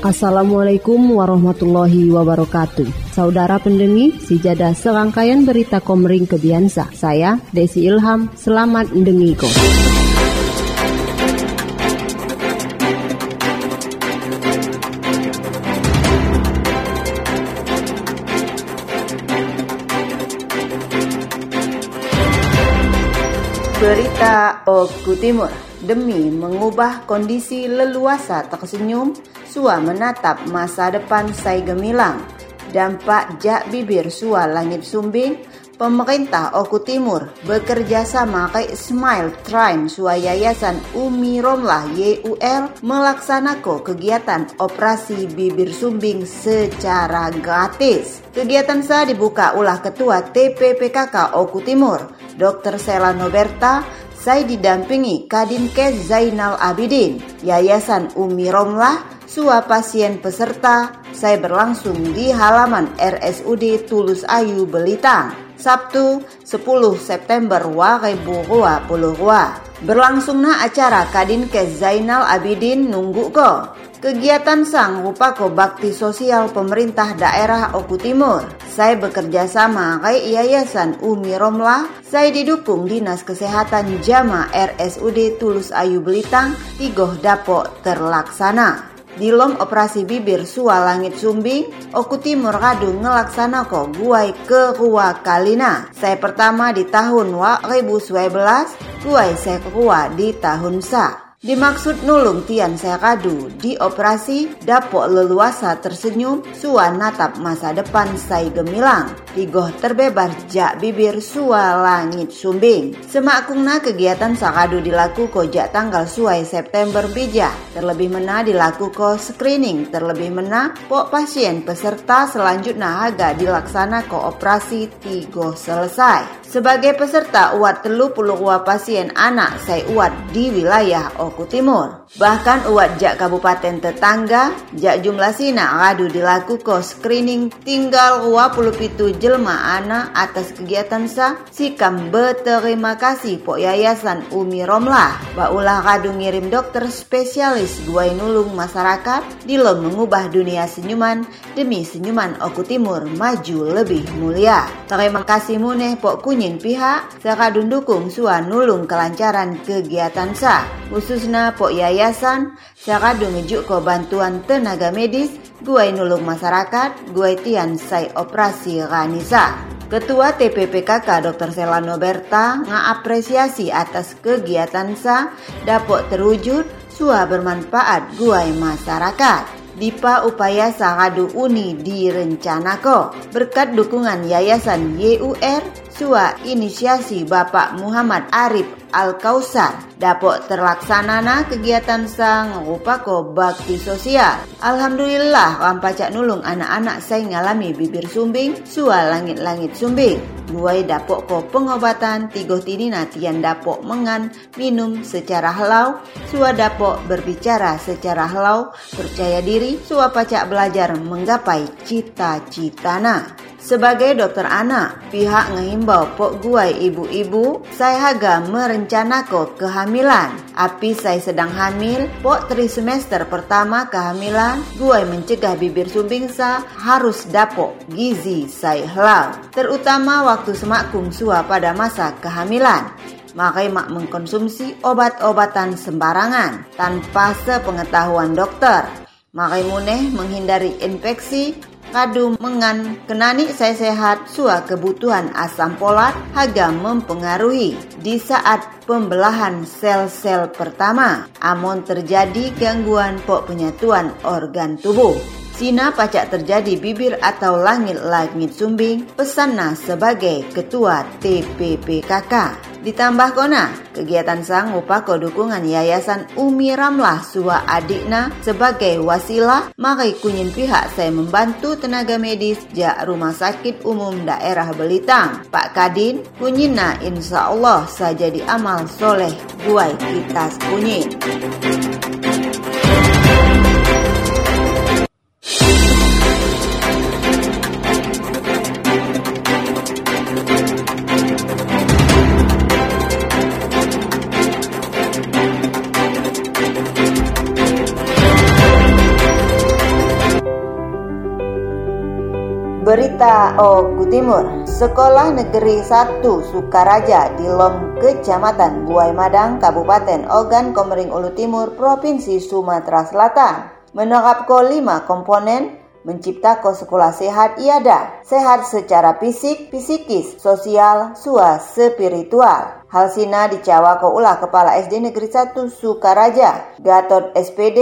Assalamualaikum warahmatullahi wabarakatuh. Saudara pendengi, sijada serangkaian berita komering kebiasa. Saya Desi Ilham, selamat mendengiko. Berita Oku Timur demi mengubah kondisi leluasa tersenyum, Sua menatap masa depan Sai Gemilang. Dampak jak bibir Sua langit sumbing, pemerintah Oku Timur bekerja sama kay Smile Trime Sua Yayasan Umi Romlah YUL melaksanakan kegiatan operasi bibir sumbing secara gratis. Kegiatan saya dibuka ulah Ketua TPPKK Oku Timur, Dr. Sela Noberta, saya didampingi Kadinkes Zainal Abidin, Yayasan Umi Romlah, Sua pasien peserta, saya berlangsung di halaman RSUD Tulus Ayu Belitang, Sabtu 10 September 2022. Berlangsungnya acara Kadinkes Zainal Abidin nunggu ko. Kegiatan sang rupa ko bakti sosial pemerintah daerah Oku Timur. Saya bekerja sama kayak Yayasan Umi Romlah. Saya didukung Dinas Kesehatan Jama RSUD Tulus Ayu Belitang. Tigoh Dapok terlaksana. Dilom operasi bibir sua langit sumbing, Oku Timur Kadu ngelaksana guai ke Rua Kalina. Saya pertama di tahun 2012, guai saya kedua di tahun sa. Dimaksud nulung Tian saya kadu di operasi dapok leluasa tersenyum sua natap masa depan saya gemilang. Tigoh terbebas jak bibir sua langit sumbing. Semakungna kegiatan sakadu dilaku ko jak tanggal suai September bija. Terlebih mena dilaku ko screening terlebih mena pok pasien peserta selanjutnya haga dilaksana ko operasi tigoh selesai sebagai peserta uat telu puluh pasien anak saya uat di wilayah Oku Timur. Bahkan uat jak kabupaten tetangga, jak jumlah sina ngadu dilakukan screening tinggal 27 jelma anak atas kegiatan sa sikam berterima kasih po yayasan Umi Romlah. Baulah kadu ngirim dokter spesialis guai nulung masyarakat dilo mengubah dunia senyuman demi senyuman Oku Timur maju lebih mulia. Terima kasih muneh po kunyin pihak sakadun dukung sua nulung kelancaran kegiatan sa khususnya po yayasan sakadu ngejuk ko bantuan tenaga medis guai nulung masyarakat guai tian sai operasi Ranisa Ketua TPPKK Dr. Selano Berta ngapresiasi atas kegiatan sa dapat terwujud sua bermanfaat guai masyarakat. Dipa upaya Sakadu Uni direncanako berkat dukungan Yayasan YUR Sua inisiasi Bapak Muhammad Arif Al-Kausar dapok terlaksanana kegiatan sang rupako bakti sosial. Alhamdulillah rampacak nulung anak-anak saya ngalami bibir sumbing, sua langit-langit sumbing. Guai dapok ko pengobatan tigo tinina tian dapok mengan minum secara helau, sua dapok berbicara secara helau, percaya diri, sua pacak belajar menggapai cita-citana. Sebagai dokter anak, pihak ngehimbau pok guai ibu-ibu, saya haga merencanako kehamilan. Api saya sedang hamil, pok tri semester pertama kehamilan, guai mencegah bibir sumbing sa harus dapok gizi saya helau. Terutama waktu semakung sua pada masa kehamilan. Makai mak mengkonsumsi obat-obatan sembarangan tanpa sepengetahuan dokter. Makai muneh menghindari infeksi kadu mengan kenani saya sehat sua kebutuhan asam folat haga mempengaruhi di saat pembelahan sel-sel pertama amon terjadi gangguan pok penyatuan organ tubuh Sina pacak terjadi bibir atau langit-langit sumbing pesanna sebagai ketua TPPKK. Ditambah kona, kegiatan sang upako dukungan Yayasan Umi Ramlah Suwa Adikna sebagai wasilah makai kunyin pihak saya membantu tenaga medis jak Rumah Sakit Umum Daerah Belitang. Pak Kadin, kunyina insya Allah saja di amal soleh buai kita kunyin. Berita Oku Timur, Sekolah Negeri 1 Sukaraja di Lom Kecamatan Buai Madang, Kabupaten Ogan, Komering Ulu Timur, Provinsi Sumatera Selatan. Ko 5 komponen menciptakan sekolah sehat iada, sehat secara fisik, psikis, sosial, sua, spiritual. Hal sina dicawako ulah Kepala SD Negeri 1 Sukaraja, Gatot SPD,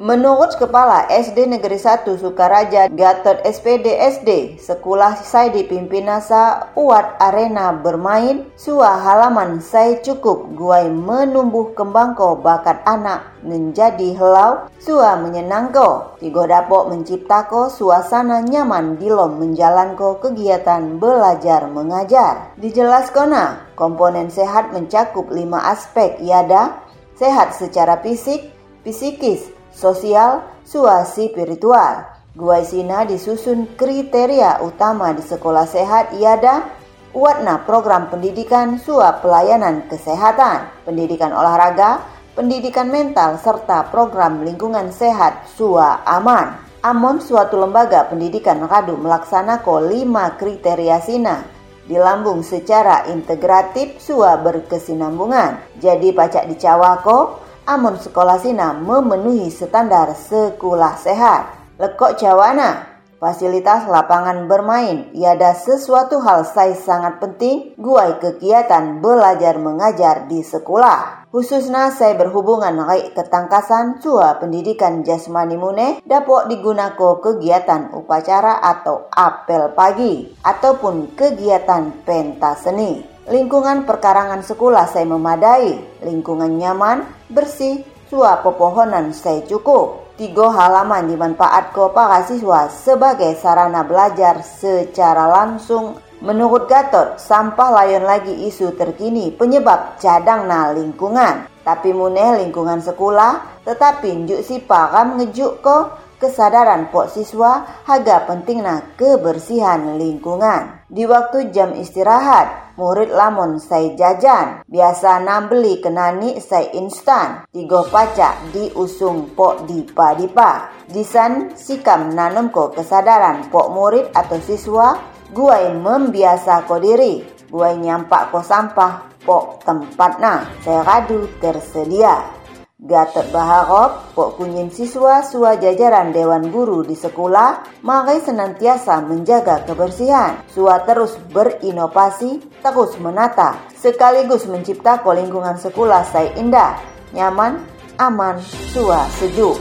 Menurut Kepala SD Negeri 1 Sukaraja Gatot SPD SD, sekolah saya dipimpin nasa uat arena bermain, sua halaman saya cukup. Guai menumbuh kembangko bakat anak menjadi helau, sua menyenangko, tigo dapok menciptako suasana nyaman di lom menjalanko kegiatan belajar mengajar. Dijelaskan komponen sehat mencakup lima aspek yada, sehat secara fisik, psikis, sosial, suasi spiritual. Gua Sina disusun kriteria utama di sekolah sehat iada Watna program pendidikan suap pelayanan kesehatan, pendidikan olahraga, pendidikan mental, serta program lingkungan sehat SUA aman. Amon suatu lembaga pendidikan radu melaksanakan lima kriteria sina dilambung secara integratif SUA berkesinambungan. Jadi pacak dicawako amun sekolah sina memenuhi standar sekolah sehat. Lekok Jawana, fasilitas lapangan bermain iada sesuatu hal saya sangat penting guai kegiatan belajar mengajar di sekolah. Khususnya saya berhubungan dengan ketangkasan sua pendidikan jasmani mune dapat digunakan kegiatan upacara atau apel pagi ataupun kegiatan pentas seni. Lingkungan perkarangan sekolah saya memadai, lingkungan nyaman, bersih, suap pepohonan saya cukup. Tiga halaman dimanfaat ke para siswa sebagai sarana belajar secara langsung. Menurut Gatot, sampah layon lagi isu terkini penyebab cadang na lingkungan. Tapi muneh lingkungan sekolah, tetapi njuk si paham ngejuk ko kesadaran pok siswa haga pentingna kebersihan lingkungan. Di waktu jam istirahat, murid lamun saya jajan, biasa nambeli kenani saya instan, tiga pacak diusung pok dipa-dipa. Disan sikam nanem ko kesadaran pok murid atau siswa, guai membiasa ko diri, guai nyampak ko sampah pok tempatna, saya radu tersedia. Gatot berharap pok kunyin siswa sua jajaran Dewan Guru di sekolah makai senantiasa menjaga kebersihan. Sua terus berinovasi, terus menata, sekaligus menciptakan lingkungan sekolah saya indah, nyaman, aman, sua sejuk.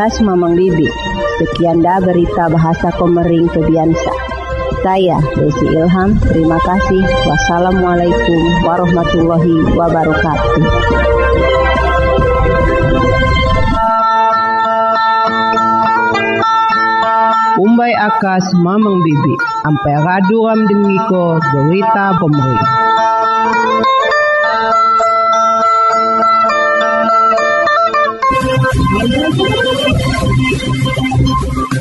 Akas Mamang Bibi. Sekian dah berita bahasa Komering Kebiansa. Saya Desi Ilham, terima kasih. Wassalamualaikum warahmatullahi wabarakatuh. Umbai Akas Mamang Bibi. Ampai raduram dengiko berita pemerintah.